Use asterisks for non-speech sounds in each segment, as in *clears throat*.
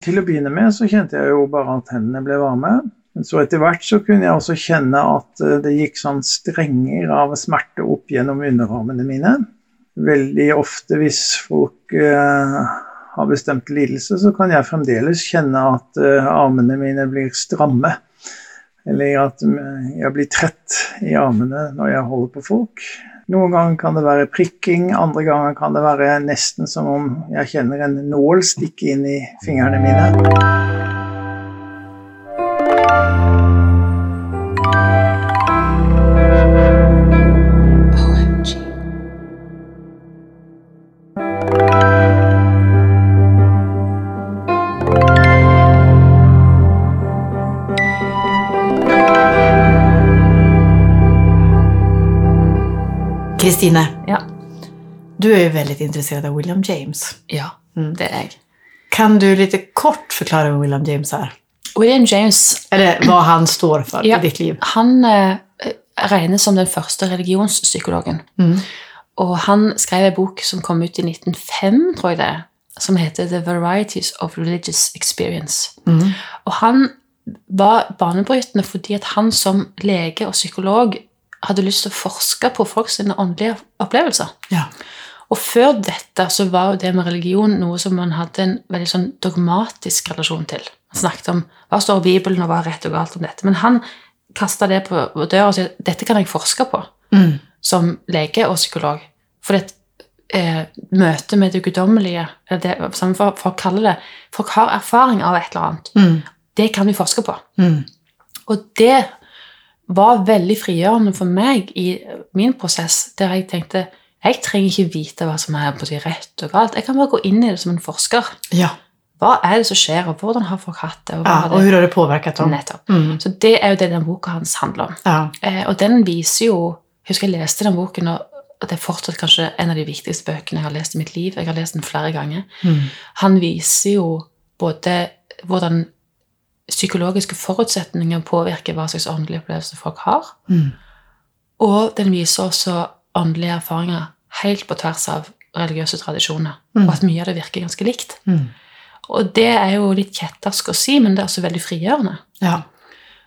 Til å begynne med så kjente jeg jo bare at hendene ble varme. Så etter hvert så kunne jeg også kjenne at eh, det gikk sånn strenger av smerte opp gjennom underarmene mine. Veldig ofte hvis folk eh, har bestemt lidelse, så kan jeg fremdeles kjenne at eh, armene mine blir stramme. Eller at eh, jeg blir trett i armene når jeg holder på folk. Noen ganger kan det være prikking, andre ganger kan det være nesten som om jeg kjenner en nål stikke inn i fingrene mine. Kristine, Ja. du är jo väldigt intresserad av William James. ja, Mm. det er jeg. Kan du lite kort förklara vem William James är? William James Eller hva han står for Ja. i ditt liv? han eh, regnes som den første religionspsykologen. Mm. Og han skrev en bok som kom ut i 1905, tror jeg det er, som heter The Varieties of Religious Experience. Mm. Og han var banebrytende fordi at han som lege og psykolog hadde lyst til å forske på folks åndelige opplevelser. Ja. Og før dette så var jo det med religion noe som man hadde en veldig sånn dogmatisk relasjon til. Man snakket om hva står i Bibelen, og hva er rett og galt om dette. Men han kasta det på døra og sa dette kan jeg forske på Mm. som lege og psykolog. For det eh, møtet med det guddommelige, eller det som folk kaller det Folk har erfaring av et eller annet. Mm. Det kan vi forske på. Mm. Og det var veldig frigjørende for meg i min prosess, der jeg tenkte jeg trenger ikke vite hva som er både rett og galt. Jeg kan bare gå inn i det som en forsker. Ja. Hva er det som skjer, og hvordan har folk hatt det? Og ja. har hvordan har det påvirket dem? Nettopp. Mm. Så det er jo det den boka hans handler om. Ja. Eh, og den viser jo Jeg husker jeg leste den boken, og og det er fortsatt kanskje en av de viktigste bøkene jeg har lest i mitt liv. Jeg har lest den flere ganger. Mm. Han viser jo både hvordan psykologiske forutsetninger påvirker hva slags åndelige opplevelser folk har, Mm. og den viser også åndelige erfaringer helt på tvers av religiøse tradisjoner, Mm. og at mye av det virker ganske likt. Mm. Og det er jo litt kjettersk å si, men det er også veldig frigjørende. Ja.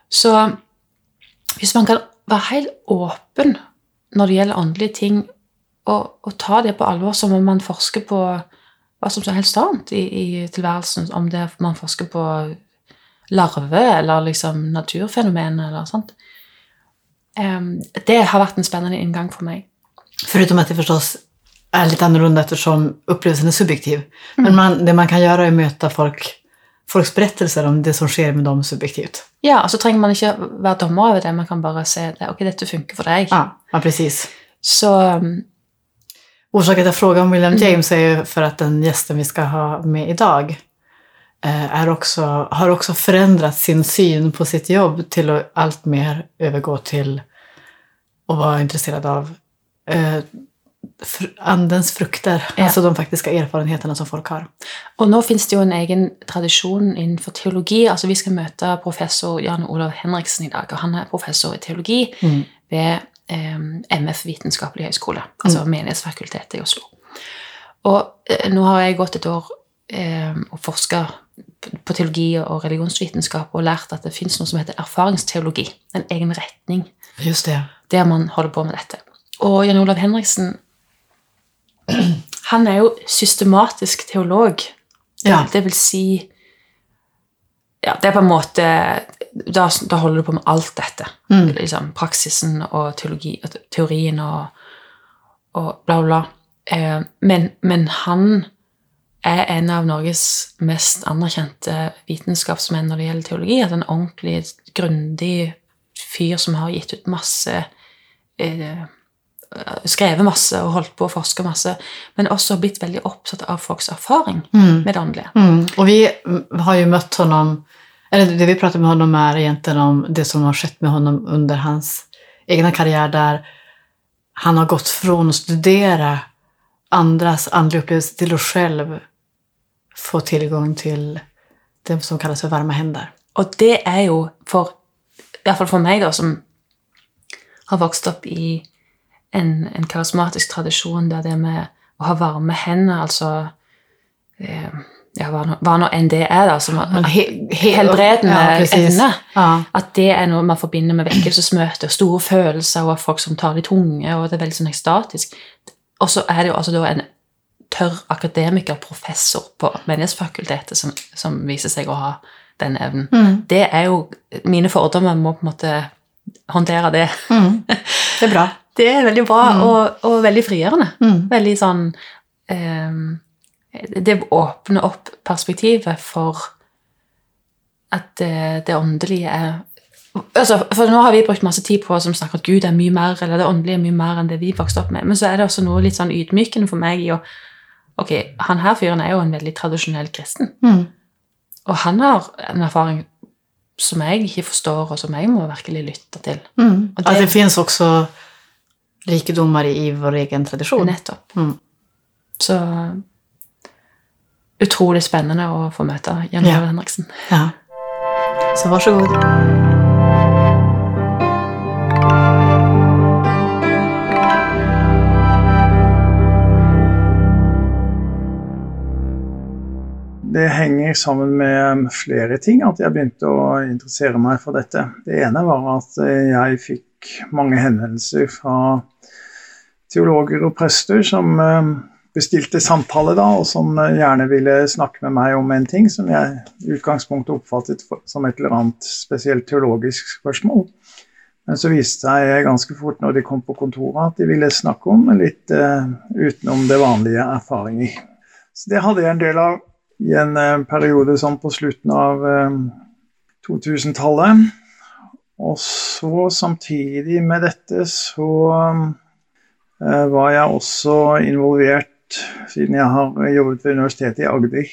Så hvis man kan være helt åpen når det gjelder åndelige ting, og, og ta det på alvor som om man forsker på hva som helst annet i, i tilværelsen, om det man forsker på larve eller liksom naturfenomen eller sånt. Det har vært en spennende inngang for meg. Förutom att det förstås är lite annorlunda eftersom upplevelsen är subjektiv. Men man, det man kan gjøre er å møte folk, folks berättelser om det som skjer med dem subjektivt. Ja, og så trenger man ikke være dommer over det, man kan bare se det. Ok, dette funker for deg. Ja, ja precis. Så um, Orsaken til att jag frågar om William Mm. James er jo for at den gjesten vi skal ha med i är också, har også forandret sin syn på sitt jobb til å alt mer overgå til å være interessert av eh, andens frukter, Ja. altså de faktiske erfaringene som folk har. Og nå finnes det jo en egen tradisjon innenfor teologi. altså Vi skal møte professor Jan Olav Henriksen i dag. og Han er professor i teologi Mm. ved eh, MF Vitenskapelig høgskole, altså Menighetsfakultetet i Oslo. Og eh, nå har jeg gått et år eh, og forska på teologi og religionsvitenskap og lært at det fins noe som heter erfaringsteologi. En egen retning Just det. der man holder på med dette. Og Jan Olav Henriksen han er jo systematisk teolog. Ja. Det vil si ja, Det er på en måte Da, da holder du på med alt dette. Mm. Liksom, praksisen og teologi, teorien og, og bla, bla. Eh, men, men han er en av Norges mest anerkjente vitenskapsmenn når det gjelder teologi. At en ordentlig grundig fyr som har gitt ut masse eh, Skrevet masse og holdt på å forske masse, men også blitt veldig opptatt av folks erfaring Mm. med det åndelige. Mm. Og vi har jo møtt honom, eller det vi prater med honom er egentlig om det som har skjedd med honom under hans egen karriere, der han har gått fra å studere andres andliga upplevelser til å själv få tilgang til det som kalles for varme hender. Og det er jo for I hvert fall for meg, da, som har vokst opp i en, en karismatisk tradisjon der det med å ha varme hender, altså eh, ja, hva, hva nå enn det er, da, som at, he, he, helbredende ja, evne. Ja. At det er noe man forbinder med vekkelsesmøter, store følelser og folk som tar litt tunge, og det er veldig sånn ekstatisk. Og så er det jo altså da en tørr akademiker, professor på Menighetsfakultetet, som, som viser seg å ha den evnen. Mm. Det er jo Mine fordommer må på en måte håndtere det. Mm. *laughs* Det er bra. Det er veldig bra, Mm. og, og veldig frigjørende. Mm. Veldig sånn eh, Det åpner opp perspektivet for at det, det åndelige er altså, For nå har vi brukt masse tid på som snakker at Gud er mye mer, eller det åndelige er mye mer enn det vi vokste opp med. Men så er det også noe litt sånn ydmykende for meg i å Ok, han her fyren er jo en veldig tradisjonell kristen. Mm. Og han har en erfaring som jeg ikke forstår, og som jeg må virkelig lytte til. Mm. Og At det- fins også rikedommer i vår egen tradisjon. Nettopp. Mm. Så utrolig spennende å få møte Jan Ja. Henriksen. Ja. Så vær så god. Henger sammen med flere ting at jeg begynte å interessere meg for dette. Det ene var at eh, jeg fikk mange henvendelser fra teologer og prester som eh, bestilte samtale da, og som eh, gjerne ville snakke med meg om en ting som jeg i utgangspunktet oppfattet som et eller annet spesielt teologisk spørsmål. Men så viste det seg ganske fort når de kom på kontoret at de ville snakke om litt uh, utenom det vanlige erfaringer. Så det hadde jeg en del av i en eh, periode sånn på slutten av eh, 2000-tallet. Og så samtidig med dette så eh, var jeg også involvert, siden jeg har jobbet ved Universitetet i Agder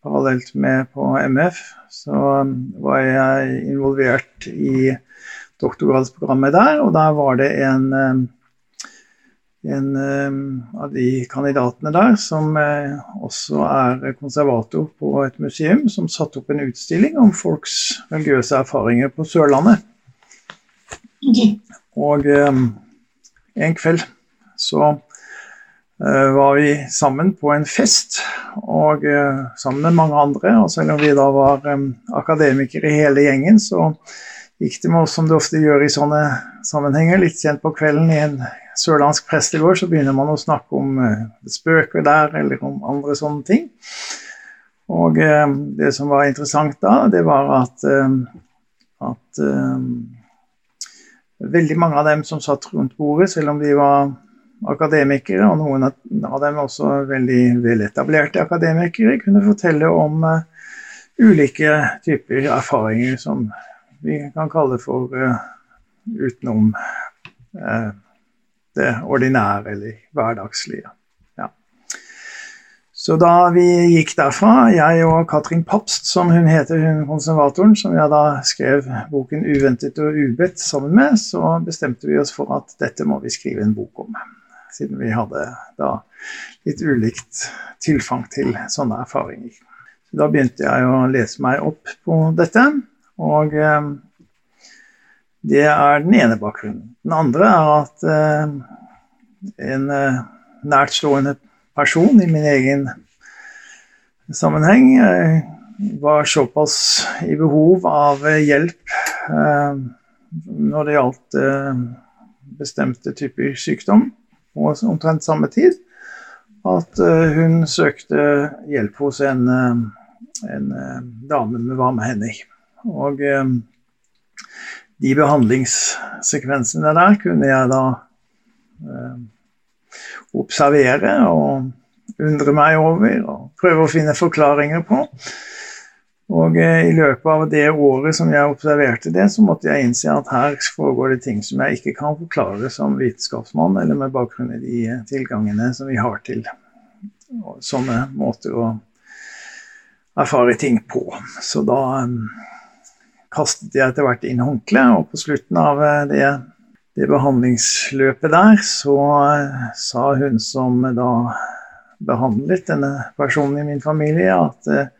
parallelt med på MF, så eh, var jeg involvert i doktorgradsprogrammet der, og der var det en eh, en eh, av de kandidatene der som eh, også er konservator på et museum, som satte opp en utstilling om folks religiøse erfaringer på Sørlandet. Og eh, en kveld så var vi sammen på en fest, og sammen med mange andre. Og selv om vi da var akademikere akademikere hele gjengen, så gikk det med oss som det ofte gjør i sånne sammenhenger, litt sent på kvelden i en sørlandsk prestegård, så begynner man å snakke om eh, spøker der, eller om andre sånne ting. Og eh, det som var interessant da, det var at, eh, at eh, veldig mange av dem som satt rundt bordet, selv om de var akademikere, og noen av dem også veldig veletablerte akademikere, kunne fortelle om eh, ulike typer erfaringer som vi kan kalle for eh, utenom eh, det ordinære eller hverdagslige. Ja. Så da vi gikk derfra, jeg og Katrin Papst, som hun heter, hun konservatoren, som jeg da skrev boken 'Uventet og ubedt' sammen med, så bestemte vi oss for at dette må vi skrive en bok om. Siden vi hadde da litt ulikt tilfang til sånne erfaringer. Da begynte jeg å lese meg opp på dette. Og eh, det er den ene bakgrunnen. Den andre er at eh, en eh, nærtstående person i min egen sammenheng var såpass i behov av hjelp når det gjaldt bestemte typer sykdom, på omtrent samme tid, at hun søkte hjelp hos en, en dame med varme hender. Og eh, de behandlingssekvensene der kunne jeg da eh, observere og undre meg over og prøve å finne forklaringer på. Og eh, i løpet av det året som jeg observerte det, så måtte jeg innse at her foregår det ting som jeg ikke kan forklare som vitenskapsmann, eller med bakgrunn i de eh, tilgangene som vi har til sånne måter å erfare ting på. Så da eh, kastet jeg etter hvert inn håndkleet, og på slutten av eh, det, det behandlingsløpet der, så eh, sa hun som da behandlet denne personen i min familie, at eh,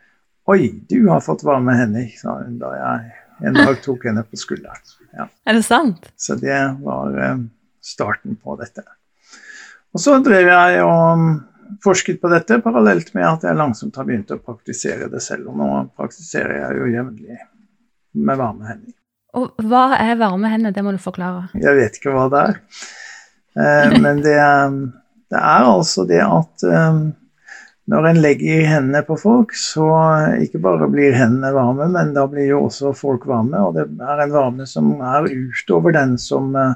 Oi, du har fått varme hender, sa hun da jeg en dag *laughs* tok henne på skulderen. Ja. Er det sant? Så det var starten på dette. Og så drev jeg og forsket på dette parallelt med at jeg langsomt har begynt å praktisere det selv. Og nå praktiserer jeg jo jevnlig med varme hender. Og hva er varme hender? Det må du forklare. Jeg vet ikke hva det er. Eh, *laughs* men det, det, er altså det at eh, når en legger hendene på folk, så ikke bare blir hendene varme, men da blir jo også folk varme. Og det er en varme som er utover den som, eh,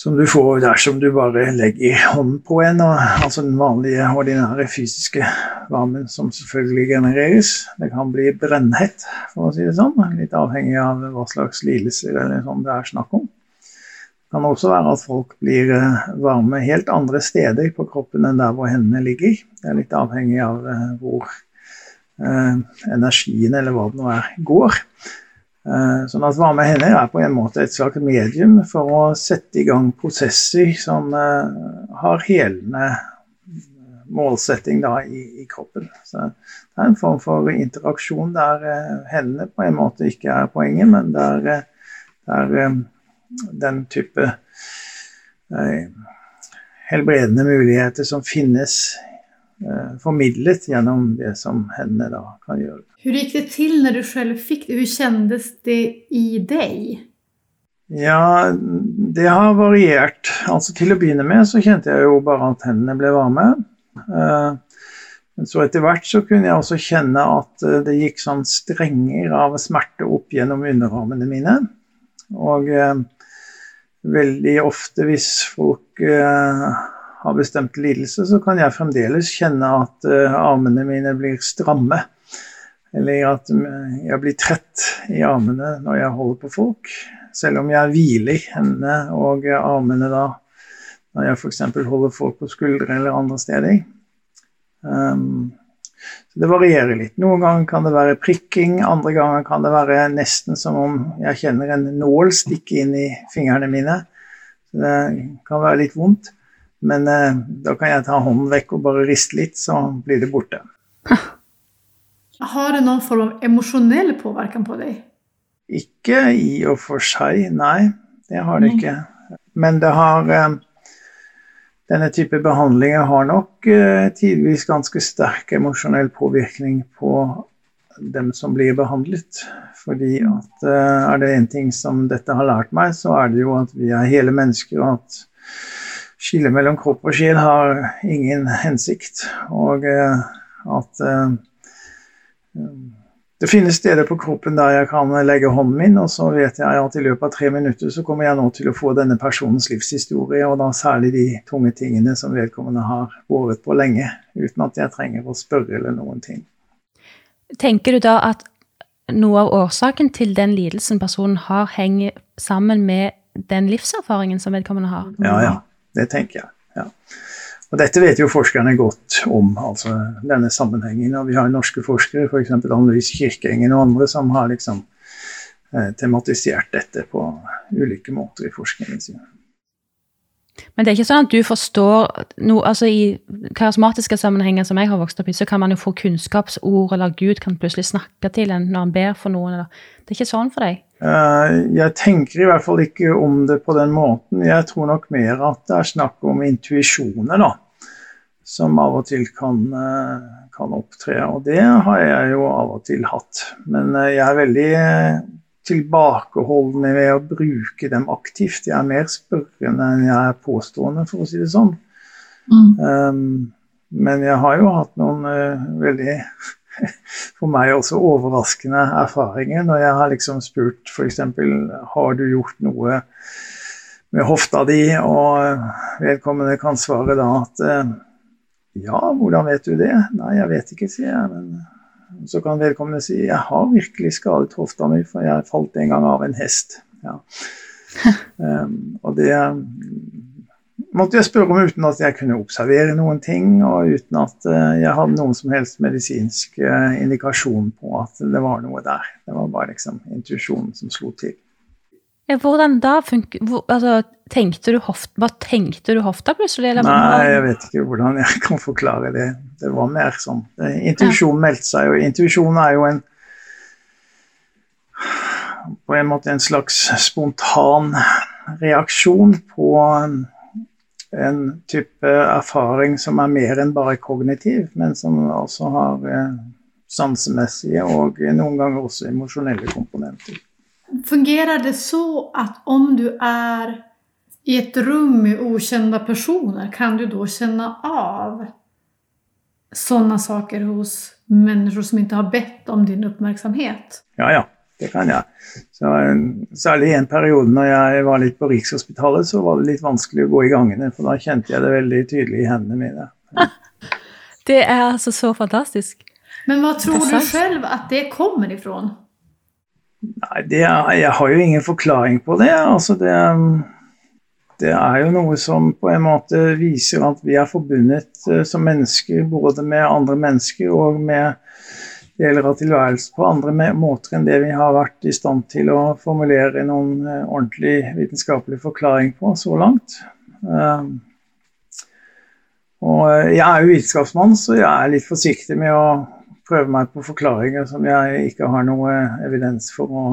som du får dersom du bare legger hånden på en. Altså den vanlige, ordinære fysiske varmen som selvfølgelig genereres. Det kan bli brennhett, for å si det sånn. Litt avhengig av hva slags lidelser eller sånn det er snakk om. Det kan også være at folk blir eh, varme helt andre steder på kroppen enn der hvor hendene ligger. Det er litt avhengig av eh, hvor eh, energien eller hva det nå er, går. Eh, sånn at varme hender er på en måte et slags medium for å sette i gang prosesser som eh, har helende målsetting da, i, i, kroppen. Så det er en form for interaksjon der eh, hendene på en måte ikke er poenget, men der, der den type eh, helbredende muligheter som finnes eh, formidlet gjennom det som hendene da kan gjøre. Hvordan gikk det til når du selv fikk det? Hvordan kjennes det i deg? Ja, det har variert. Altså Til å begynne med så kjente jeg jo bare at hendene ble varme. Eh, men så etter hvert så kunne jeg også kjenne at eh, det gikk sånn strenger av smerte opp gjennom underarmene mine. Og eh, veldig ofte hvis folk har bestemt lidelse, så kan jeg fremdeles kjenne at uh, armene mine blir stramme. Eller at eh, jeg blir trett i armene når jeg holder på folk. Selv om jeg hviler hendene og armene da når jeg f.eks. holder folk på skuldre eller andre steder. Um, så Det varierer litt. Noen ganger kan det være prikking, andre ganger kan det være nesten som om jeg kjenner en nål stikke inn i fingrene mine. Det kan være litt vondt, men eh, da kan jeg ta hånden vekk og bare riste litt, så blir det borte. *laughs* Har det noen form av emosjonell påvirkning på deg? Ikke i og for seg, nei. Det har det ikke. Men det har eh, Denne type behandlinger har nok eh, tidvis ganske sterk emosjonell påvirkning på dem som blir behandlet. Fordi at uh, er det én ting som dette har lært meg, så er det jo at vi er hele mennesker, og at skillet mellom kropp og sjel har ingen hensikt. Og uh, at uh, det finnes steder på kroppen der jeg kan legge hånden min, og så vet jeg at i løpet av tre minutter så kommer jeg nå til å få denne personens livshistorie, og da særlig de tunge tingene som vedkommende har båret på lenge, uten at jeg trenger å spørre eller noen ting. Tenker du da at noe av årsaken til den lidelsen personen har, henger sammen med den livserfaringen som vedkommende har? Ja, ja. Det tenker jeg. Ja. Og Dette vet jo forskerne godt om, altså denne sammenhengen. Og vi har norske forskere, f.eks. For Anne-Louise Kirkeengen og andre, som har liksom eh, tematisert dette på ulike måter i forskningen sin. Men det er ikke sånn at du forstår noe altså I karismatiske sammenhenger som jeg har vokst opp i, så kan man jo få kunnskapsord, eller Gud kan plutselig snakke til en når han ber for noen. Eller. Det er ikke sånn for deg? Eh, jeg tenker i hvert fall ikke om det på den måten. Jeg tror nok mer at det er snakk om intuisjoner, da. Som av og til kan, eh, kan opptre. Og det har jeg jo av og til hatt. Men eh, jeg er veldig tilbakeholdne ved å bruke dem aktivt. Jeg er mer spørrende enn jeg er påstående, for å si det sånn. Mm. Um, men jeg har jo hatt noen uh, veldig *laughs* for meg også overraskende erfaringer når jeg har liksom spurt f.eks.: Har du gjort noe med hofta di? Og vedkommende kan svare da at uh, ja, hvordan vet du det? Nei, jeg vet ikke, sier jeg. men så kan vedkommende si jeg har virkelig skadet hofta mi, for jeg falt en gang av en hest. Ja. um, *laughs* og det måtte jeg spørre om uten at jeg kunne observere noen ting, og uten at uh, jeg hadde noen som helst medisinsk uh, indikasjon på at det var noe der. Det var bare liksom intuisjonen som slo til. Hvordan da funker altså, tenkte du hofta, Hva tenkte du hofta plutselig? Eller? Nei, jeg vet ikke hvordan jeg *laughs* kan forklare det. Det var mer sånn Intuisjon meldte seg, og intuisjon er jo en på en måte en slags spontan reaksjon på en type erfaring som er mer enn bare kognitiv, men som også har eh, sansemessige og noen ganger også emosjonelle komponenter. Fungerer det så at om du er i et rom med ukjente personer, kan du da kjenne av sånne saker hos mennesker som ikke har bedt om din oppmerksomhet? Ja, ja. Det kan jeg. Så, særlig i en periode når jeg var litt på Rikshospitalet, så var det litt vanskelig å gå i gangene, for da kjente jeg det veldig tydelig i hendene mine. *laughs* Det er altså så fantastisk. Men hva tror du selv at det kommer ifra? Nei, det er, jeg har jo ingen forklaring på det. Altså det, det er jo noe som på en måte viser at vi er forbundet uh, som mennesker både med andre mennesker og med deler av tilværelsen på andre måter enn det vi har vært i stand til å formulere noen uh, ordentlig vitenskapelig forklaring på så langt. Uh, og jeg er jo vitenskapsmann, så jeg er litt forsiktig med å prøve meg på forklaringer som jeg ikke har noe evidens for å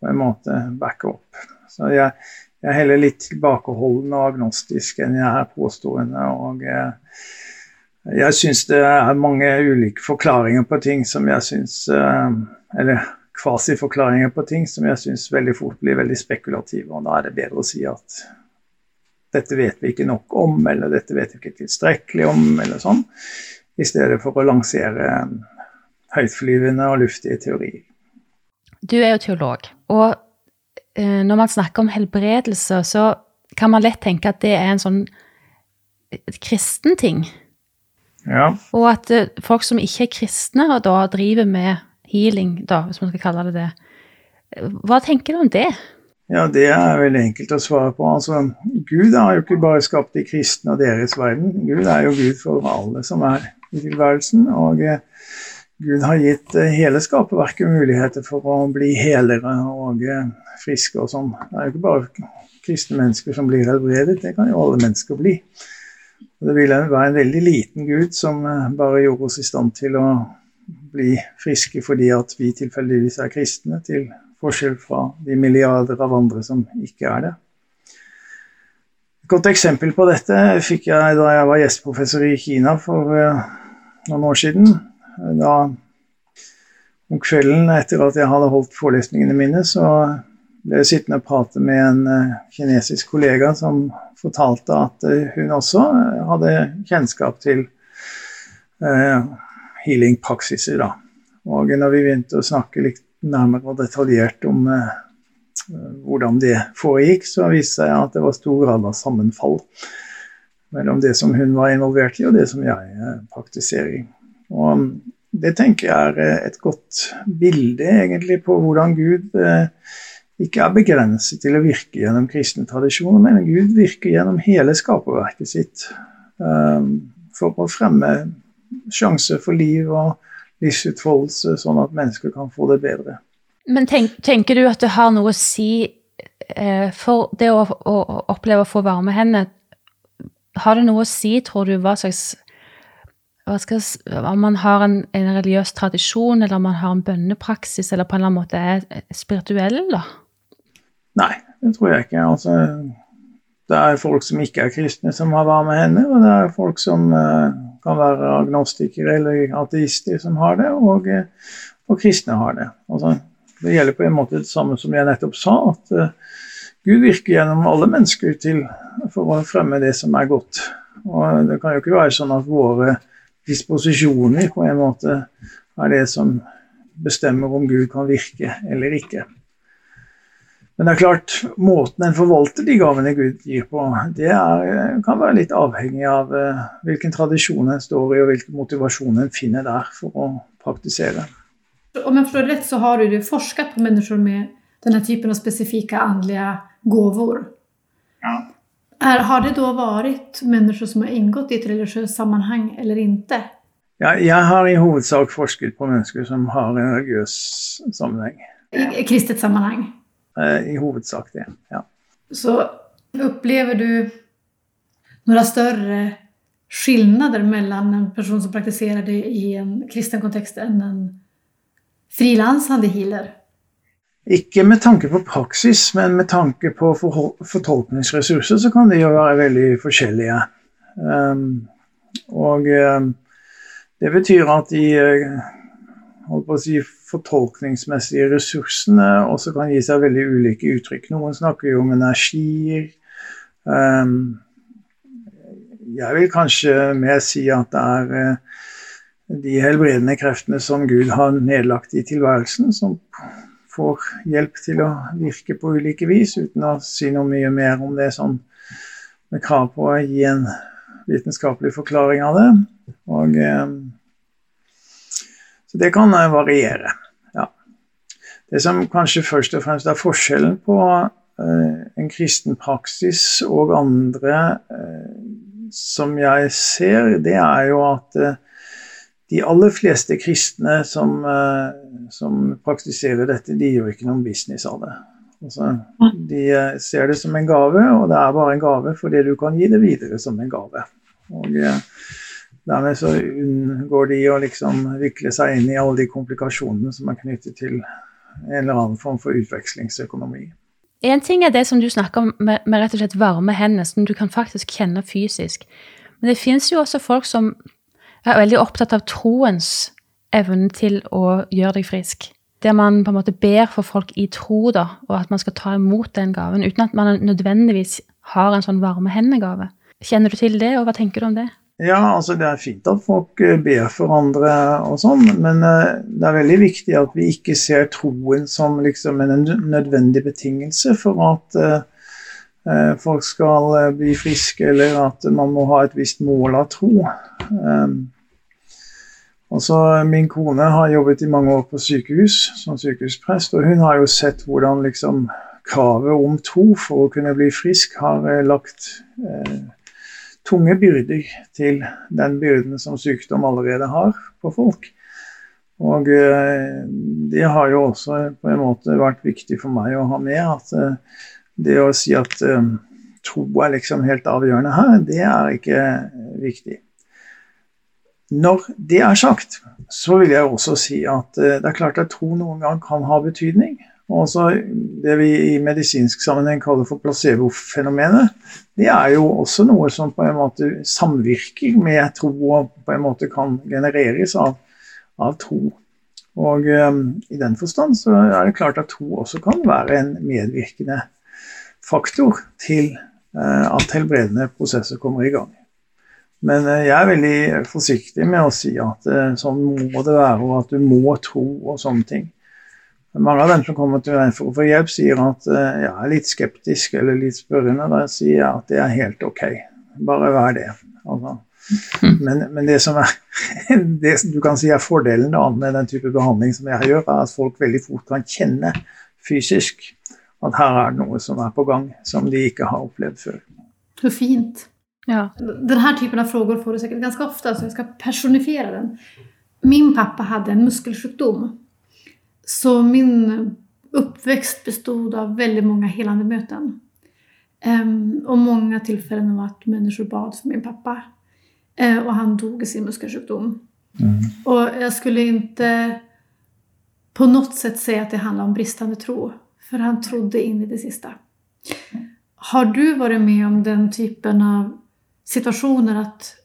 på en måte backe opp. Så jeg, jeg er heller litt tilbakeholden og agnostisk enn jeg er påstående. og jeg, jeg syns det er mange ulike forklaringer på ting som jeg syns eh, Eller kvasiforklaringer på ting som jeg syns veldig fort blir veldig spekulative. Og da er det bedre å si at dette vet vi ikke nok om, eller dette vet vi ikke tilstrekkelig om, eller sånn. I stedet for å lansere høytflyvende og luftige teorier. Du er jo teolog, og eh, når man snakker om helbredelse, så kan man lett tenke at det er en sånn kristen ting. Ja. Og at eh, folk som ikke er kristne, og da driver med healing, da, hvis man skal kalle det det. Hva tenker du om det? Ja, Det er veldig enkelt å svare på. Altså, Gud har jo ikke bare skapt de kristne og deres verden. Gud er jo Gud for alle som er i tilværelsen. og eh, Gud har gitt eh, hele skaperverket muligheter for å bli helere og eh, friske og sånn. Det er jo ikke bare kristne mennesker som blir helbredet, det kan jo alle mennesker bli. Det ville være en veldig liten Gud som eh, bare gjorde oss i stand til å bli friske fordi at vi tilfeldigvis er kristne, til forskjell fra de milliarder av andre som ikke er det. Et godt eksempel på dette fikk jeg da jeg var gjesteprofessor i Kina for noen år siden da om kvelden etter at jeg hadde holdt forelesningene mine, så ble sittende og prate med en uh, kinesisk kollega som fortalte at uh, hun også hadde kjennskap til healing-praksiser. da. Og når vi begynte å snakke litt nærmere og detaljert om hvordan det foregikk, så viste det seg at det var stor grad av sammenfall mellom det som hun var involvert i, og det som jeg praktiserer. i. Og det tenker jeg er eh, et godt bilde egentlig på hvordan Gud eh, ikke er begrenset til å virke gjennom kristne tradisjoner, men Gud virker gjennom hele skaperverket sitt eh, for å fremme sjanser for liv og livsutfoldelse, sånn at mennesker kan få det bedre. Men tenk, tenker du at det har noe å si for det å, å oppleve å få varme hender? Har det noe å si, tror du, hva slags skal, om man har en, en, religiøs tradisjon, eller om man har en bønnepraksis, eller på en eller annen måte er spirituell, da? Nei, det tror jeg ikke. Altså, det er folk som ikke er kristne, som har vært med henne. og det er folk som uh, kan være agnostikere eller ateister, som har det, og, uh, og kristne har det. Altså, det gjelder på en måte det samme som jeg nettopp sa, at uh, Gud virker gjennom alle mennesker til, for å fremme det som er godt. Og det kan jo ikke være sånn at våre disposisjoner på en måte er det som bestemmer om Gud kan virke eller ikke. Men det er klart, måten en forvalter de gavene Gud gir på, det er, kan være litt avhengig av uh, hvilken tradisjon en står i, og hvilken motivasjon en finner der for å praktisere. Om jeg forstår rett, så har du forsket på mennesker med denne typen av spesifikke åndelige gaver. Ja. Er, har det da vært mennesker som har inngått i et religiøst sammenheng eller ikke? Ja, jeg har i hovedsak forsket på mennesker som har en religiøs sammenheng. I kristet sammenheng? Eh, I hovedsak det, ja. Så opplever du noen større skillnader mellom en person som praktiserer det i en kristen kontekst enn en frilansende healer? Ikke med tanke på praksis, men med tanke på fortolkningsressurser, så kan de jo være veldig forskjellige. Um, og um, det betyr at de holdt på å si, fortolkningsmessige ressursene også kan gi seg veldig ulike uttrykk. Noen snakker jo om energier. Um, jeg vil kanskje mer si at det er uh, de helbredende kreftene som Gud har nedlagt i tilværelsen, som får hjelp til å virke på ulike vis, uten å si noe mye mer om det sånn med krav på å gi en vitenskapelig forklaring av det. Og um, så det kan eh, variere. Ja. Det som kanskje først og fremst er forskjellen på uh, en kristen praksis og andre uh, som jeg ser, det er jo at de aller fleste kristne som, som, praktiserer dette, de gjør ikke noen business av det. Altså, de ser det som en gave, og det er bare en gave fordi du kan gi det videre som en gave. Og Dermed så unngår de å liksom vikle seg inn i alle de komplikasjonene som er knyttet til en eller annen form for utvekslingsøkonomi. En ting er det som du snakker om med, med rett og slett varme hender, som du kan faktisk kjenne fysisk. Men det fins jo også folk som er veldig opptatt av troens evne til å gjøre deg frisk. Der man på en måte ber for folk i tro, da, og at man skal ta imot den gaven, uten at man nødvendigvis har en sånn varme hender-gave. Kjenner du til det, og hva tenker du om det? Ja, altså det er fint at folk eh, ber for andre og sånn, men eh, det er veldig viktig at vi ikke ser troen som liksom en nødvendig betingelse for at uh, folk skal bli friske, eller at man må ha et visst mål av tro. Um, min kone har jobbet i mange år på sykehus som sykehusprest, og hun har jo sett hvordan liksom kravet om tro for å kunne bli frisk har lagt tunge byrder til den byrden som sykdom allerede har på folk. Og eh, det har jo også på en måte vært viktig for meg å ha med at eh, det å si at eh, tro er liksom helt avgjørende her, det er ikke viktig. Når det er sagt, så vil jeg også si at det er klart at tro noen gang kan ha betydning. Og også det vi i medisinsk sammenheng kaller for placebo-fenomenet, det er jo også noe som på en måte samvirker med tro og på en måte kan genereres av, av tro. Og um, i den forstand så er det klart at tro også kan være en medvirkende faktor til uh, at helbredende prosesser kommer i gang. Men uh, jeg er veldig forsiktig med å si at sånn må det være, og at du må tro og sånne ting. Mange av dem som kommer til meg for å få hjelp, sier at uh, jeg er litt skeptisk eller litt spørrende. Da sier jeg at det er helt ok. Bare vær det. Altså. Men, men, det som er *laughs* det du kan si er fordelen da, med den type behandling som jeg gjør, er at folk veldig fort kan kjenne fysisk at her er det noe som er på gang, som de ikke har opplevd før. Så fint. Ja. Denne typen av spørsmål får du sikkert ganske ofte, så jeg skal personifere den. Min pappa hadde en muskelsykdom så min uppväxt bestod av väldigt många helande möten. Um, och många tillfällen av att människor bad för min pappa. Uh, och han dog i sin muskelsjukdom. Mm. Och jag skulle inte på något sätt säga att det handlar om bristande tro. För han trodde in i det sista. Har du varit med om den typen av situationer att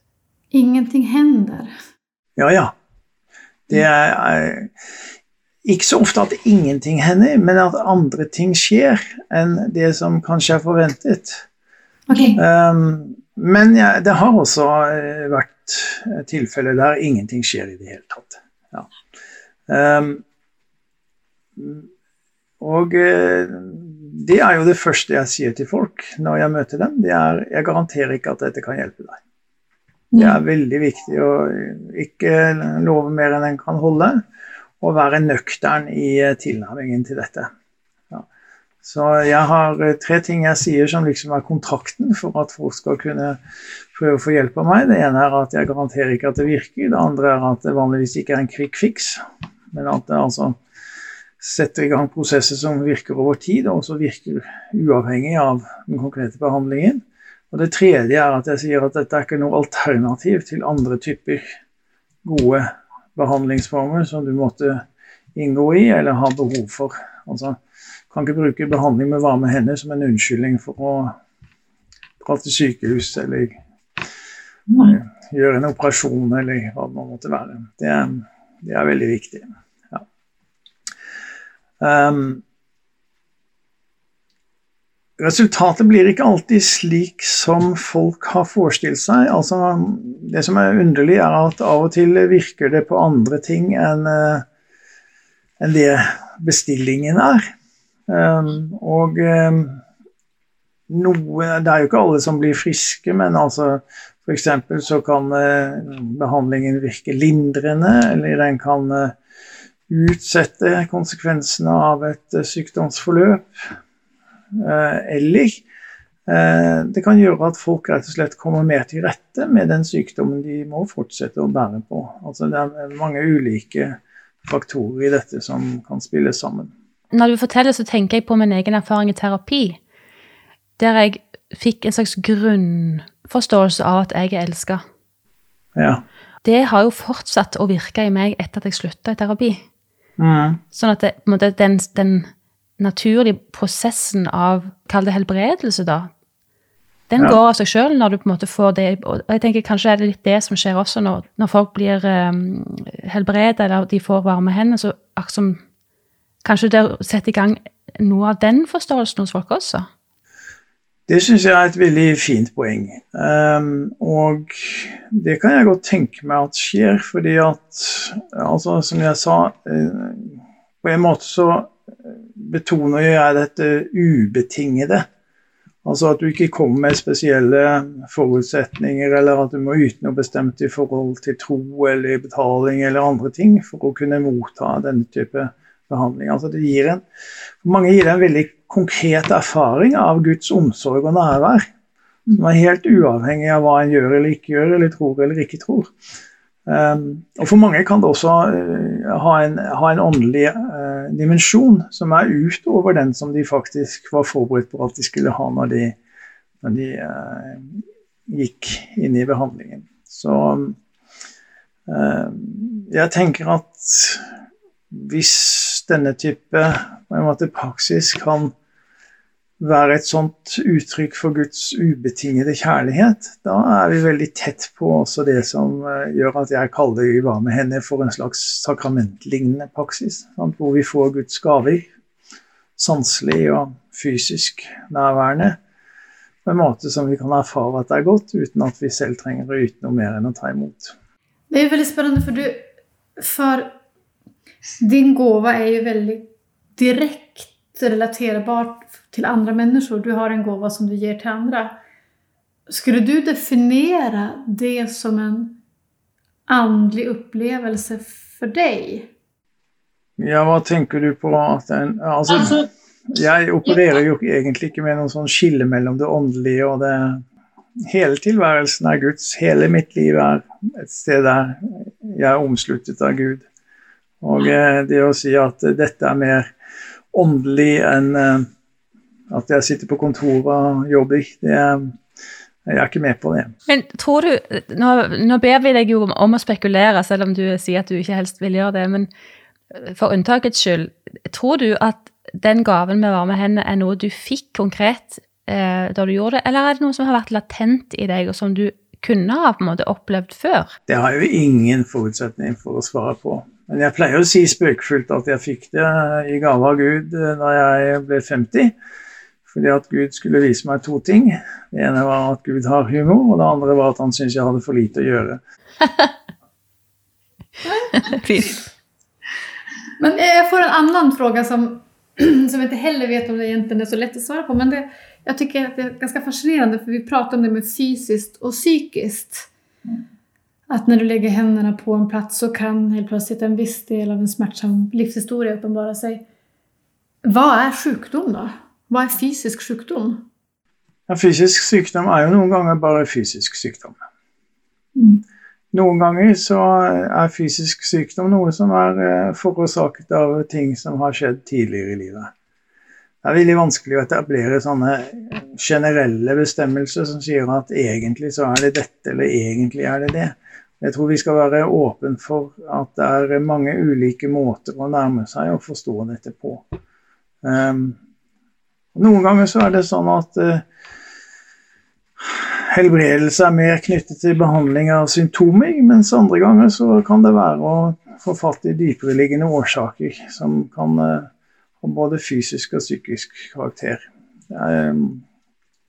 ingenting händer? Ja, ja. Det är, ikke så ofte at ingenting hender, men at andre ting skjer enn det som kanskje er forventet. Okay. Um, men ja, det har også uh, vært tilfeller der ingenting skjer i det hele tatt. Ja. Um, og uh, det er jo det første jeg sier til folk når jeg møter dem. Det er jeg garanterer ikke at dette kan hjelpe deg. Det er veldig viktig å ikke love mer enn en kan holde å være nøktern i eh, tilnærmingen til dette. Ja. Så jeg har eh, tre ting jeg sier som liksom er kontrakten for at folk skal kunne prøve å få hjelp av meg. Det ene er at jeg garanterer ikke at det virker. Det andre er at det vanligvis ikke er en quick fix, men at det altså setter i gang prosesser som virker over tid, og også virker uavhengig av den konkrete behandlingen. Og det tredje er at jeg sier at dette er ikke noe alternativ til andre typer gode behandlingsformer som du måtte inngå i eller ha behov for. Altså, kan ikke bruke behandling med varme hender som en unnskyldning for å dra til sykehus eller mm. gjøre en operasjon eller hva det måtte være. Det det er veldig viktig. Ja. Um, resultatet blir ikke alltid slik som folk har forestilt seg. Altså, det som er underlig, er at av og til virker det på andre ting enn uh, enn det bestillingen er. Um, og um, noe Det er jo ikke alle som blir friske, men altså f.eks. så kan uh, behandlingen virke lindrende, eller den kan uh, utsette konsekvensene av et uh, sykdomsforløp. Eller det kan gjøre at folk rett og slett kommer mer til rette med den sykdommen de må fortsette å bære på. Altså det er mange ulike faktorer i dette som kan spille sammen. Når du forteller, så tenker jeg på min egen erfaring i terapi, der jeg fikk en slags grunnforståelse av at jeg er elska. Ja. Det har jo fortsatt å virke i meg etter at jeg slutta i terapi. Mm. Sånn at det, den, den, naturlige prosessen av Kall det helbredelse, da. Den ja. går av seg sjøl når du på en måte får det Og jeg tenker kanskje er det litt det som skjer også når, når folk blir um, helbredet, eller de får varme hender. så som Kanskje det setter i gang noe av den forståelsen hos folk også? Det syns jeg er et veldig fint poeng. Um, og det kan jeg godt tenke meg at skjer, fordi at altså, som jeg sa uh, På en måte så betoner jeg dette ubetingede. Altså at du ikke kommer med spesielle forutsetninger, eller at du må yte noe bestemt i forhold til tro eller betaling eller andre ting for å kunne motta denne type behandling. Altså det gir en, mange gir det en veldig konkret erfaring av Guds omsorg og nærvær. Som er helt uavhengig av hva en gjør eller ikke gjør, eller tror eller ikke tror. Um, og For mange kan det også uh, ha, en, ha, en, åndelig uh, dimensjon som er utover den som de faktisk var forberedt på at de skulle ha når de, når de uh, gikk inn i behandlingen. Så jeg tenker at hvis denne type måte, praksis kan være et sånt uttrykk for Guds ubetingede kjærlighet, da er vi veldig tett på også det som eh, gjør at jeg kaller var med henne for en slags sakramentlignende praksis. Sant? Hvor vi får Guds gaver, sanselig og fysisk nærværende, på en måte som vi kan erfare at det er godt, uten at vi selv trenger å yte noe mer enn å ta imot. Det er veldig spennende, for du for din gåva er jo veldig direkt relaterbart til andre mennesker. Du har en gåva som du gir til andre. Skulle du definere det som en åndelig opplevelse for deg? Ja, hva tenker du på? At en, altså, altså, jeg opererer jo egentlig ikke med noen sånn skille mellom det åndelige og det Hele tilværelsen er Guds. Hele mitt liv er et sted der jeg er omsluttet av Gud. Og eh, det å si at dette er mer åndelig enn eh, at jeg sitter på kontoret og jobber, det er jeg er ikke med på det. Men tror du, Nå, nå ber vi deg jo om å spekulere, selv om du sier at du ikke helst vil gjøre det. Men for unntakets skyld, tror du at den gaven med varme hender er noe du fikk konkret eh, da du gjorde det, eller er det noe som har vært latent i deg, og som du kunne ha på en måte opplevd før? Det har jo ingen forutsetning for å svare på. Men jeg pleier å si spøkefullt at jeg fikk det i gave av Gud eh, da jeg ble 50. Fordi at Gud skulle vise meg to ting. Det ene var at Gud har humor, og det andre var at han syntes jeg hadde for lite å gjøre. *laughs* Men jeg får en annen spørsmål som, *clears throat* som jeg ikke heller vet om det egentlig er så lett å svare på. Men det, jeg tycker det er ganske fascinerende, for vi prater om det med fysisk og psykisk. At når du legger hendene på en plats så kan helt plötsligt en viss del av en smärtsam livshistoria uppenbara sig. Hva er sykdom da? Hva er fysisk sykdom? Ja, fysisk sykdom er jo noen ganger bare fysisk sykdom. Mm. Noen ganger så er fysisk sykdom noe som er eh, forårsaket av ting som har skjedd tidligere i livet. Det er veldig vanskelig å etablere sånne generelle bestemmelser som sier at egentlig så er det dette, eller egentlig er det det. Jeg tror vi skal være åpne for at det er mange ulike måter å nærme seg og forstå dette på. Um, noen ganger så er det sånn at uh, helbredelse er mer knyttet til behandling av symptomer, mens andre ganger så kan det være å få fatt i dypereliggende årsaker som kan uh, ha både fysisk og psykisk karakter. Det er um,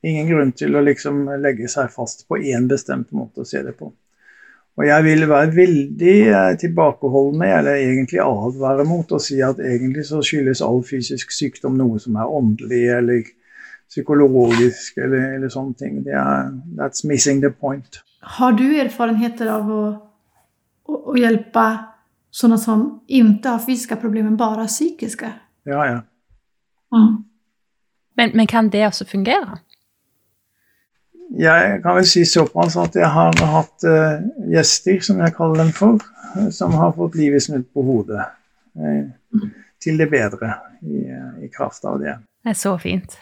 ingen grunn til å liksom legge seg fast på én bestemt måte å se det på. Og jeg vil være veldig uh, tilbakeholdende, eller egentlig advare mot å si at egentlig så skyldes all fysisk sykdom noe som er åndelig eller psykologisk eller, eller sånne ting. Det er, that's missing the point. Har du erfarenheter av å, å, å hjelpe sånne som ikke har fysiske problemer, bare psykiske? Ja, ja. Mm. Men, men kan det også fungere? Jeg kan vel si såpass at jeg har hatt uh, gjester, som jeg kaller dem for, som har fått livet snudd på hodet. Uh, til det bedre, i, i kraft av det. Det er så fint.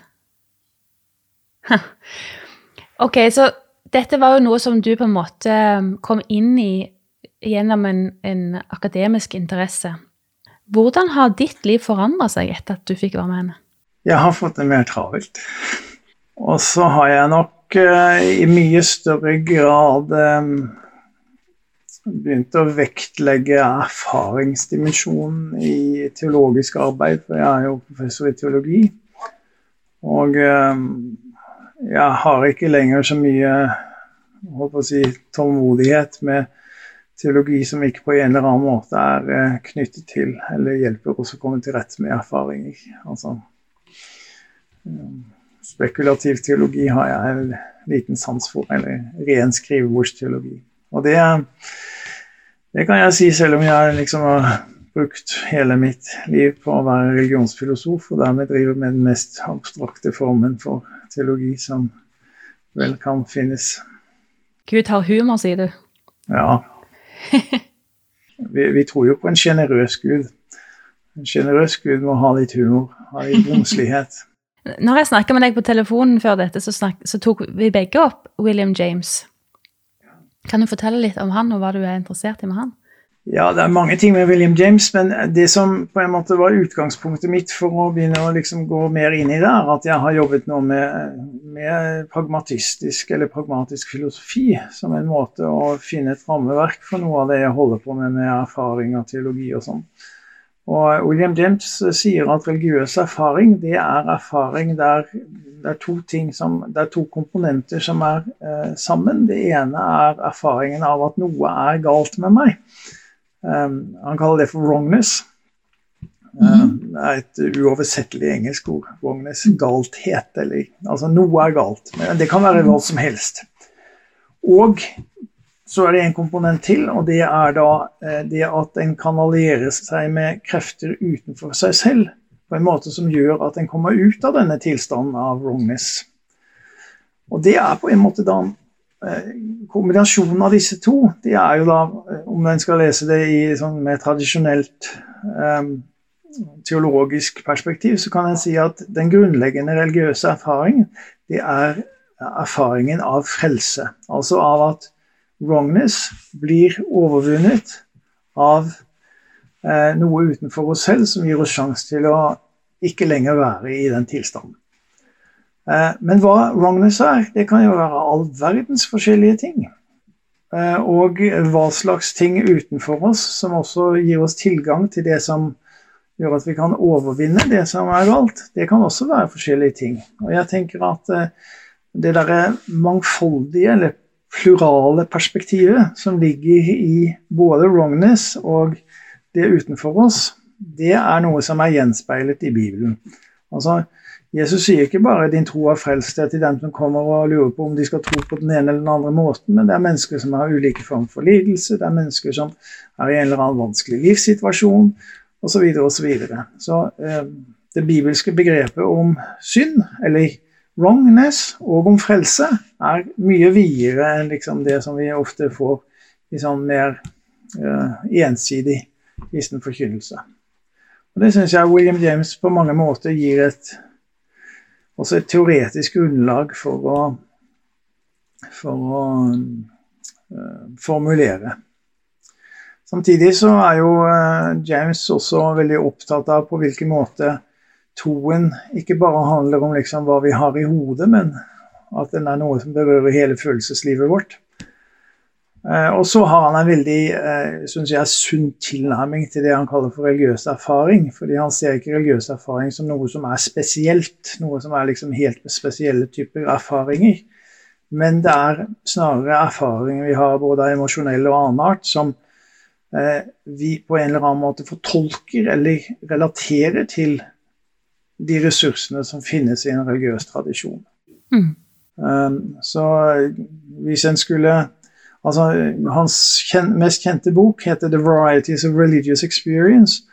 *laughs* Ok, så dette var jo noe som du på en måte kom inn i gjennom en, en akademisk interesse. Hvordan har ditt liv forandra seg etter at du fikk være med henne? Jeg har fått det mer travelt. Og så har jeg nok uh, i mye større grad begynte begynt å vektlegge erfaringsdimensjonen i teologisk arbeid, for jeg er jo professor i teologi. Og um, jeg har ikke lenger så mye å si, tålmodighet med teologi som ikke på en eller annen måte er knyttet til eller hjelper oss å komme til rette med erfaringer. Altså, spekulativ teologi har jeg en liten sans for, eller ren skrivebordsteologi. Og det, det, kan jeg si selv om jeg liksom har brukt hele mitt liv på å være religionsfilosof, og dermed driver med den mest abstrakte formen for teologi som vel kan finnes. Gud har humor, sier du. Ja. Vi, vi tror jo på en sjenerøs Gud. En sjenerøs Gud må ha litt humor, ha litt romslighet. Når jeg snakka med deg på telefonen før dette, så, snak, så, tok vi begge opp William James. Kan du fortelle litt om han, og hva du er interessert i med han? Ja, det er mange ting med William James, men det som på en måte var utgangspunktet mitt for å begynne å liksom gå mer inn i det, er at jeg har jobbet nå med, med pragmatistisk eller pragmatisk filosofi som en måte å finne et rammeverk for noe av det jeg holder på med med erfaring av teologi og sånn. Og William James sier at religiøs erfaring det er erfaring der det er to, som, det er to komponenter som er eh, sammen. Det ene er erfaringen av at noe er galt med meg. Um, han kaller det for wrongness. Um, det er et uoversettelig engelsk ord. Wrongness. Galthet. Eller, altså noe er galt. Men det kan være hva som helst. Og så er det en komponent til, og det er da eh, det at en kan alliere seg med krefter utenfor seg selv på en måte som gjør at en kommer ut av denne tilstanden av wrongness. Og det er på en måte da Eh, kombinasjonen av disse to, det er jo da, eh, om en skal lese det i sånn mer tradisjonelt um, teologisk perspektiv, så kan en si at den grunnleggende religiøse erfaringen, det er erfaringen av frelse. Altså av at wrongness blir overvunnet av eh, noe utenfor oss selv som gir oss sjanse til å ikke lenger være i den tilstanden. Eh, men hva wrongness er, det kan jo være all verdens forskjellige ting. Eh, og hva slags ting utenfor oss som også gir oss tilgang til det som gjør at vi kan overvinne det som er galt, det kan også være forskjellige ting. Og jeg tenker at eh, det derre mangfoldige, eller plurale perspektivet som ligger i både wrongness og det utenfor oss, det er noe som er gjenspeilet i Bibelen. Altså, Jesus sier ikke bare 'din tro har frelst deg' til dem som kommer og lurer på om de skal tro på den ene eller den andre måten, men det er mennesker som har ulike former for lidelse, det er mennesker som er i en eller annen vanskelig livssituasjon osv. Så, så, videre. så eh, det bibelske begrepet om synd, eller wrongness, og om frelse, er mye videre enn liksom det som vi ofte får i sånn mer uh, ensidig kristen forkynnelse. Og Det syns jeg William James på mange måter gir et også et teoretisk grunnlag for å, for å uh, formulere. Samtidig så er jo uh, James også veldig opptatt av på hvilken måte troen ikke bare handler om liksom hva vi har i hodet, men at den er noe som berører hele følelseslivet vårt. Eh, og så har han en veldig eh, synes jeg, sunn tilnærming til det han kaller for religiøs erfaring. fordi han ser ikke religiøs erfaring som noe som er spesielt, noe som er liksom helt spesielle typer erfaringer. Men det er snarere erfaringer vi har både av emosjonell og annen art, som Eh, vi på en eller annen måte fortolker eller relaterer til de ressursene som finnes i en religiøs tradisjon. Mm. Um, så hvis en skulle Altså, hans kjen, mest kjente bok heter 'The Varieties of Religious Experience'.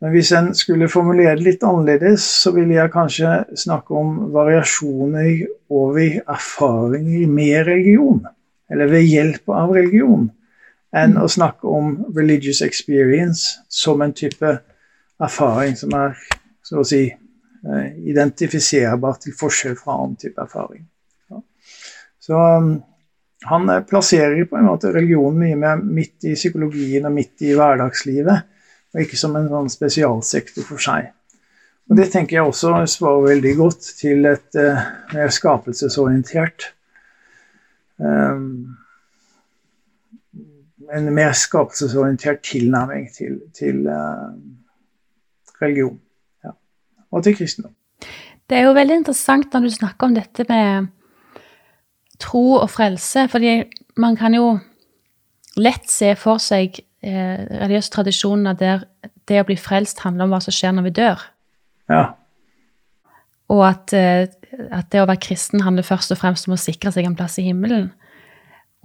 Men hvis en skulle formulere det litt annerledes, så ville jeg kanskje snakke om variasjoner over erfaringer med religion. Eller ved hjelp av religion enn å snakke om religious experience som en type erfaring som er så å si identifiserbar til forskjell fra annen type erfaring. Ja. Så um, han eh, plasserer på en måte religionen mye mer midt i psykologien og midt i hverdagslivet, og ikke som en sånn spesialsektor for seg. Og Det tenker jeg også svarer veldig godt til et uh, mer skapelsesorientert um, en mer skapelsesorientert tilnærming til, til uh, religion. Og til kristendom. Det er jo veldig interessant når du snakker om dette med tro og frelse, fordi man kan jo lett se for seg eh, religiøse tradisjoner der det å bli frelst handler om hva som skjer når vi dør. Ja. Og at, eh, at det å være kristen handler først og fremst om å sikre seg en plass i himmelen.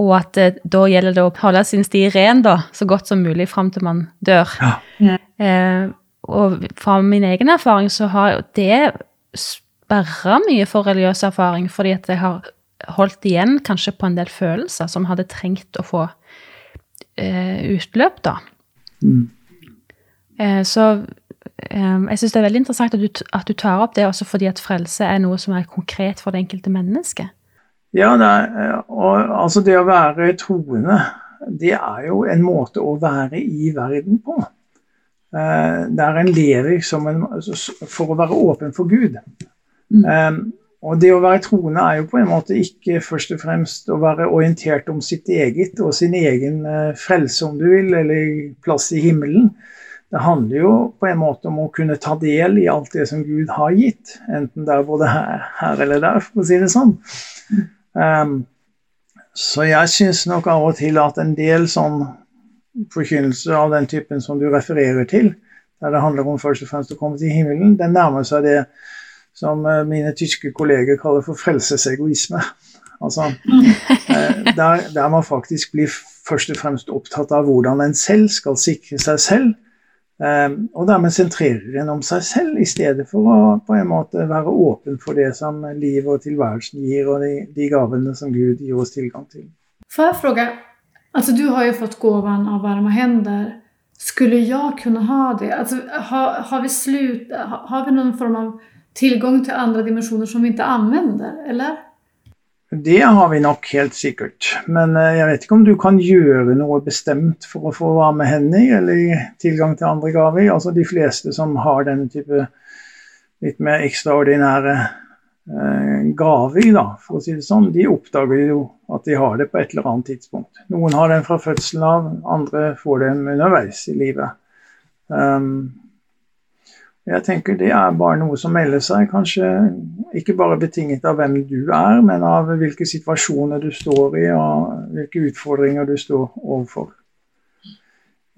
Og at eh, da gjelder det å holde sin sti ren da, så godt som mulig fram til man dør. Ja. Eh, og fra min egen erfaring så har det sperra mye for religiøs erfaring, fordi at jeg har holdt igjen kanskje på en del følelser som hadde trengt å få eh, utløp, da. Mm. Eh, så eh, jeg syns det er veldig interessant at du, at du, tar opp det også fordi at frelse er noe som er konkret for det enkelte mennesket. Ja, det, er, og, altså det å være troende, det er jo en måte å være i verden på. Eh, der en lever en, for å være åpen for Gud. Mm. Um, og det å være troende er jo på en måte ikke først og fremst å være orientert om sitt eget og sin egen uh, frelse, om du vil, eller plass i himmelen. Det handler jo på en måte om å kunne ta del i alt det som Gud har gitt. Enten det er både her, her eller der, for å si det sånn. Um, så jeg syns nok av og til at en del sånn forkynnelse av den typen som du refererer til, der det handler om først og fremst å komme til himmelen, den nærmer seg det som eh, mine tyske kolleger kaller for frelsesegoisme. Altså, eh, der, der man faktisk blir først og fremst opptatt av hvordan en selv skal sikre seg selv, Ehm, og dermed sentrerer en om seg selv, i stedet for å på en måte være åpen for det som livet og tilværelsen gir, og de, de gavene som Gud gir oss tilgang til. Får jeg altså Du har jo fått gåvan av varma händer. Skulle jeg kunne ha det? Alltså, har, har, vi slut, har vi noen form av tilgang til andre dimensjoner som vi ikke anvender, eller? Det har vi nok helt sikkert. Men eh, jeg vet ikke om du kan gjøre noe bestemt for å få varme hender eller tilgang til andre gaver. Altså De fleste som har denne type litt mer ekstraordinære gaver, da, for å si det sånn, de oppdager jo at de har det på et eller annet tidspunkt. Noen har den fra fødselen av, andre får den underveis i livet. Um, jeg tenker Det er bare noe som melder seg, kanskje ikke bare betinget av hvem du er, men av hvilke situasjoner du står i, og hvilke utfordringer du står overfor.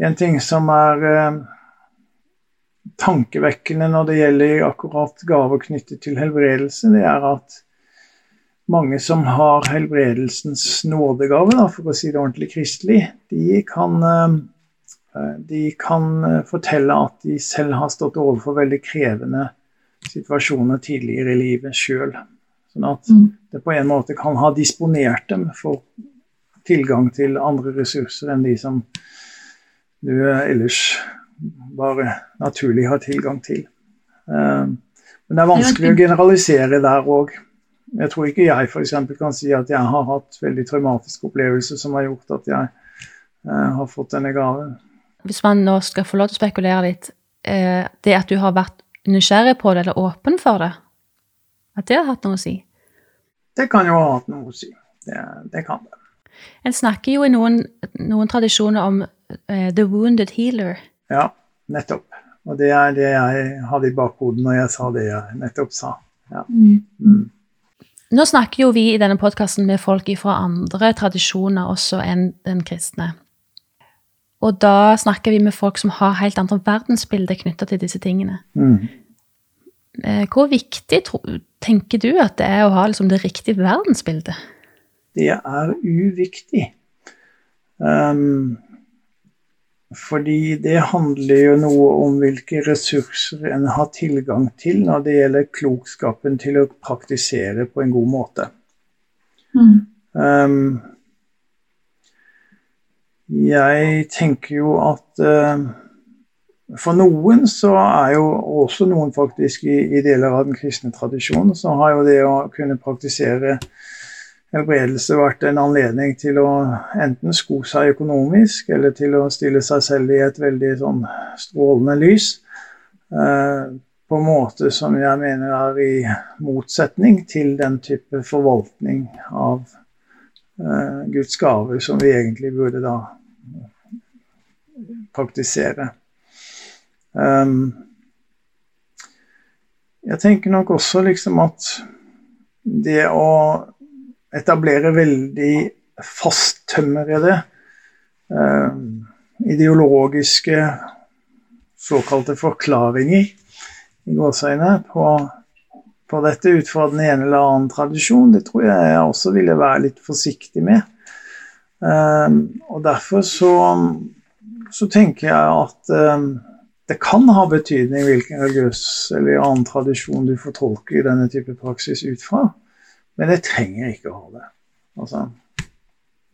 En ting som er eh, tankevekkende når det gjelder akkurat gaver knyttet til helbredelse, det er at mange som har helbredelsens nådegave, da, for å si det ordentlig kristelig, de kan eh, Eh, de kan eh, fortelle at de selv har stått overfor veldig krevende situasjoner tidligere i livet sjøl. Sånn at mm. det på en måte kan ha disponert dem for tilgang til andre ressurser enn de som du ellers bare naturlig har tilgang til. Men det er vanskelig å generalisere der òg. Jeg tror ikke jeg f.eks. kan si at jeg har hatt veldig traumatiske opplevelser som har gjort at jeg eh, har fått denne gaven. Hvis man nå skal få lov til å spekulere litt, eh, det at du har vært nysgjerrig på det, eller åpen for det, at det har hatt noe å si? Det kan jo ha hatt noe å si. Det, det kan det. En snakker jo i noen, noen tradisjoner om uh, the wounded healer. Ja, nettopp. Og det er det jeg hadde i bakhodet når jeg sa det jeg nettopp sa. Ja. Mm. Nå snakker jo vi i denne podkasten med folk fra andre tradisjoner også enn den kristne. Og da snakker vi med folk som har helt andre verdensbilder knytta til disse tingene. Mm. Eh, Hvor viktig tenker du at det er å ha liksom, det riktige verdensbildet? Det er uviktig. Um, fordi det handler jo noe om hvilke ressurser en har tilgang til når det gjelder klokskapen til å praktisere på en god måte. Mm. Um, jeg tenker jo at uh, for noen så er jo også noen faktisk i, i, deler av den kristne tradisjonen, så har jo det å kunne praktisere helbredelse vært en anledning til å enten sko seg økonomisk, eller til å stille seg selv i et veldig sånn strålende lys. Uh, på en måte som jeg mener er i motsetning til den type forvaltning av uh, Guds gaver som vi egentlig burde da praktisere. Um, jeg tenker nok også liksom at det å etablere veldig fasttømrede eh, ideologiske såkalte forklaringer i gåseøynene på, på dette ut fra den ene eller annen tradisjon, det tror jeg jeg også ville være litt forsiktig med. Eh, og derfor så, så, tenker jeg at eh, det kan ha betydning hvilken religiøs eller annen tradisjon du fortolker denne type praksis ut fra, men det trenger ikke å ha det. Altså,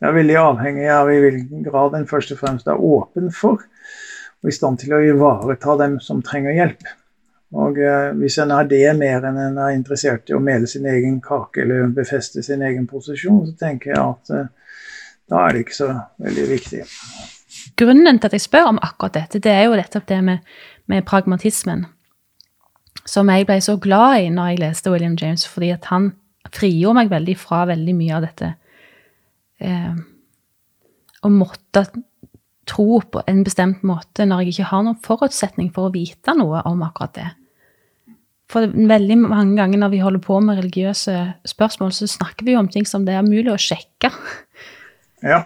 det er veldig avhengig av i hvilken grad en først og fremst er åpen for og i stand til å ivareta dem som trenger hjelp. Og eh, Hvis en er det mer enn en er interessert i å mele sin egen kake eller befeste sin egen posisjon, så tenker jeg at eh, da er det ikke så veldig viktig grunnen til at jeg spør om akkurat dette, det er jo nettopp det med, med, pragmatismen. Som jeg ble så glad i når jeg leste William James, fordi at han frigjorde meg veldig fra veldig mye av dette. Eh, å måtte tro på en bestemt måte når jeg ikke har noen forutsetning for å vite noe om akkurat det. For veldig mange ganger når vi holder på med religiøse spørsmål, så snakker vi jo om ting som det er mulig å sjekke. Ja.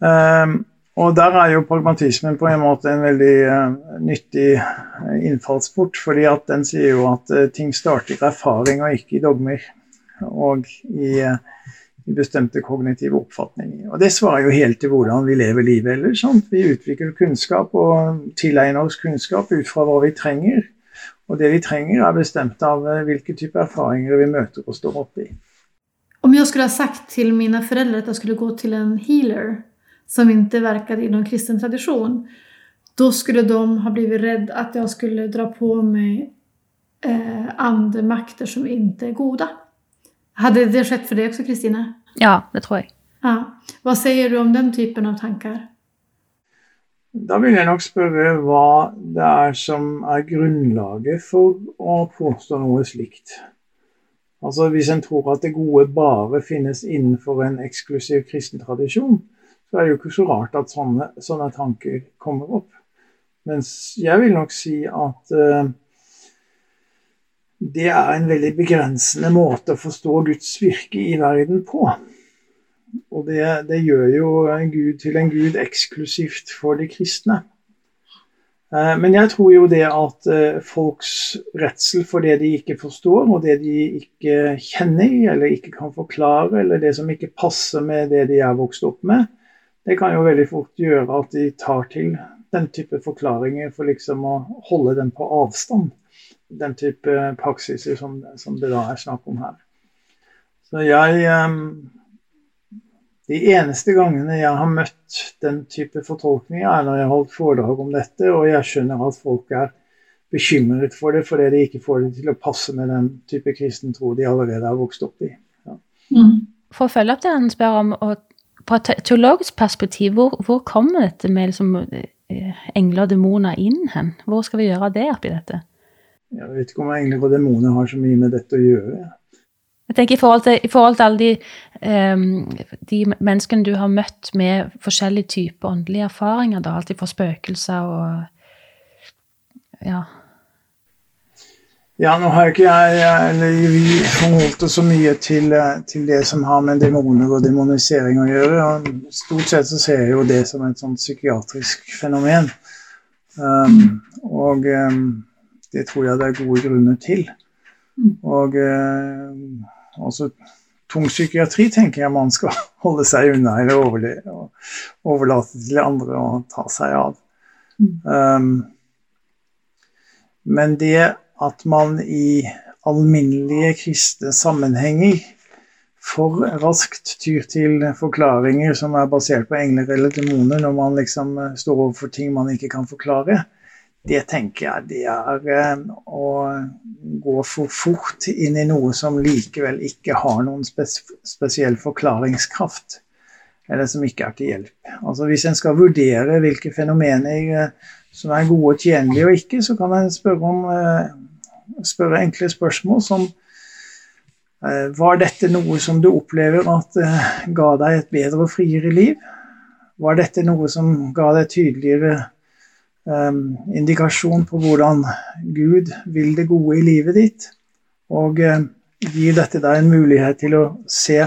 Um, og der er jo pragmatismen på en måte en veldig uh, nyttig uh, innfallsport, fordi at den sier jo at uh, ting starter i erfaring og ikke i dogmer. Og i, i, bestemte kognitive oppfatninger. Og det svarer jo helt til hvordan vi lever livet ellers. Sant? Vi utvikler kunnskap og tilegner oss kunnskap ut fra hva vi trenger. Og det vi trenger, er bestemt av hvilke typer erfaringer vi møter og står oppi. Om jeg skulle ha sagt til mine foreldre at jeg skulle gå til en healer som inte verkade inom kristen tradition, då skulle de ha blivit rädda att jag skulle dra på mig eh, andemakter som inte är goda. Hade det skett för dig också, Kristina? Ja, det tror jeg. Ja. Hva sier du om den typen av tanker? Da vil jeg nok spørre hva det er som er grunnlaget for å påstå noe slikt. Altså Hvis en tror at det gode bare finnes innenfor en eksklusiv kristen tradisjon, så er det jo ikke så rart at sånne, sånne tanker kommer opp. Mens jeg vil nok si at uh, det er en veldig begrensende måte å forstå Guds virke i verden på. Og det, det gjør jo en Gud til en Gud eksklusivt for de kristne. Uh, men jeg tror jo det at uh, folks redsel for det de ikke forstår, og det de ikke kjenner, eller ikke kan forklare, eller det som ikke passer med det de er vokst opp med, det kan jo veldig fort gjøre at de tar til den type forklaringer for liksom å holde dem på avstand. Den type praksiser som, som det da er snakk om her. Så jeg ehm, De eneste gangene jeg har møtt den type fortolkninger, er når jeg har holdt foredrag om dette, og jeg skjønner at folk er bekymret for det fordi de ikke får det til å passe med den type kristen tro de allerede har vokst opp i. Ja. Mm. For å følge opp det han spør om, og fra et teologisk perspektiv, hvor, hvor kommer dette med liksom, eh, engler og demoner inn hen? Hvor skal vi gjøre det oppi dette? Jeg vet ikke om engler og demoner har så mye med dette å gjøre. Jeg tenker I forhold til, i forhold til alle de, um, de menneskene du har møtt med forskjellige typer åndelige erfaringer, da, alltid fra spøkelser og ja. Ja, nå har ikke jeg eller vi forholdt oss så mye til, til, det som har med demoner og demonisering å gjøre. og Stort sett så ser jeg jo det som et sånt psykiatrisk fenomen. Um, og um, det tror jeg det er gode grunner til. Og um, også tung psykiatri tenker jeg man skal *laughs* holde seg unna eller overleve, overlate til andre å ta seg av. Um, men det at man i alminnelige kristne sammenhenger for raskt tyr til forklaringer som er basert på engler eller demoner, når man liksom eh, står overfor ting man ikke kan forklare, det tenker jeg det er eh, å gå for fort inn i noe som likevel ikke har noen spes spesiell forklaringskraft. Eller som ikke er til hjelp. Altså Hvis en skal vurdere hvilke fenomener eh, som er gode og tjenlige og ikke, så kan en spørre om spørre enkle spørsmål som eh, Var dette noe som du opplever at eh, ga deg et bedre og friere liv? Var dette noe som ga deg tydeligere um, indikasjon på hvordan Gud vil det gode i livet ditt? Og uh, gir dette deg en mulighet til å se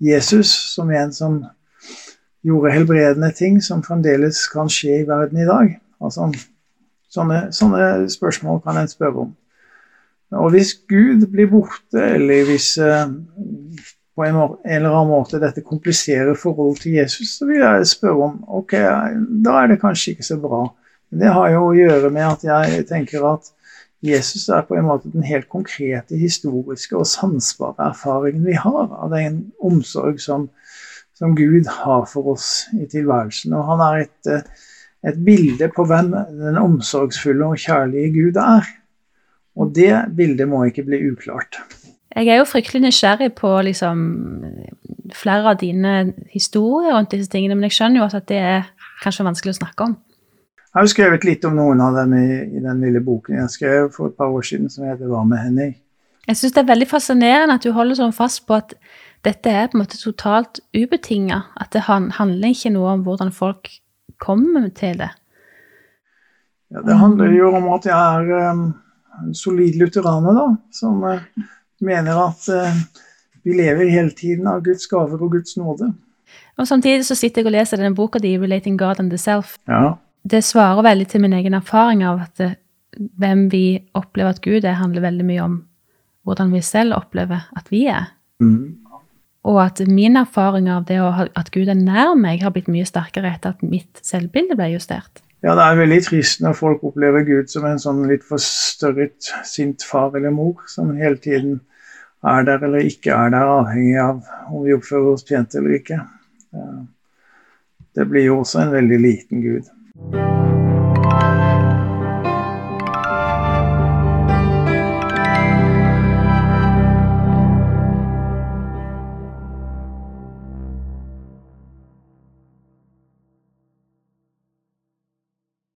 Jesus som en som gjorde helbredende ting som fremdeles kan skje i verden i dag? Altså, sånne, sånne spørsmål kan en spørre om. Og hvis Gud blir borte, eller hvis eh, på en, eller annen måte dette kompliserer forholdet til Jesus, så vil jeg spørre om ok, da er det kanskje ikke så bra. Men det har jo å gjøre med at jeg tenker at Jesus er på en måte den helt konkrete historiske og sansbare erfaringen vi har av den omsorg som, som Gud har for oss i tilværelsen. Og han er et, eh, et bilde på hvem den omsorgsfulle og kjærlige Gud er. Og det bildet må ikke bli uklart. Jeg er jo fryktelig nysgjerrig på liksom, flere av dine historier rundt disse tingene, men jeg skjønner jo også at det er kanskje vanskelig å snakke om. Jeg har skrevet litt om noen av dem i, i den lille boken jeg skrev for et par år siden som heter 'Hva med Henning'. Jeg syns det er veldig fascinerende at du holder sånn fast på at dette er på en måte totalt ubetinga. At det handler ikke noe om hvordan folk kommer til det. Ja, det handler jo om at jeg er um en solid lutheraner da, som uh, mener at uh, vi lever hele tiden av Guds gaver og Guds nåde. Og Samtidig så sitter jeg og leser denne boka di, 'Relating God and the Self'. Ja. Det svarer veldig til min egen erfaring av at eh, hvem vi opplever at Gud er, handler veldig mye om hvordan vi selv opplever at vi er. Mm. Og at min erfaring av det at Gud er nær meg, har blitt mye sterkere etter at mitt selvbilde ble justert. Ja, det er veldig trist når folk opplever Gud som en sånn litt forstørret, sint far eller mor som hele tiden er der eller ikke er der, avhengig av om vi oppfører oss pent eller ikke. Det blir jo også en veldig liten Gud.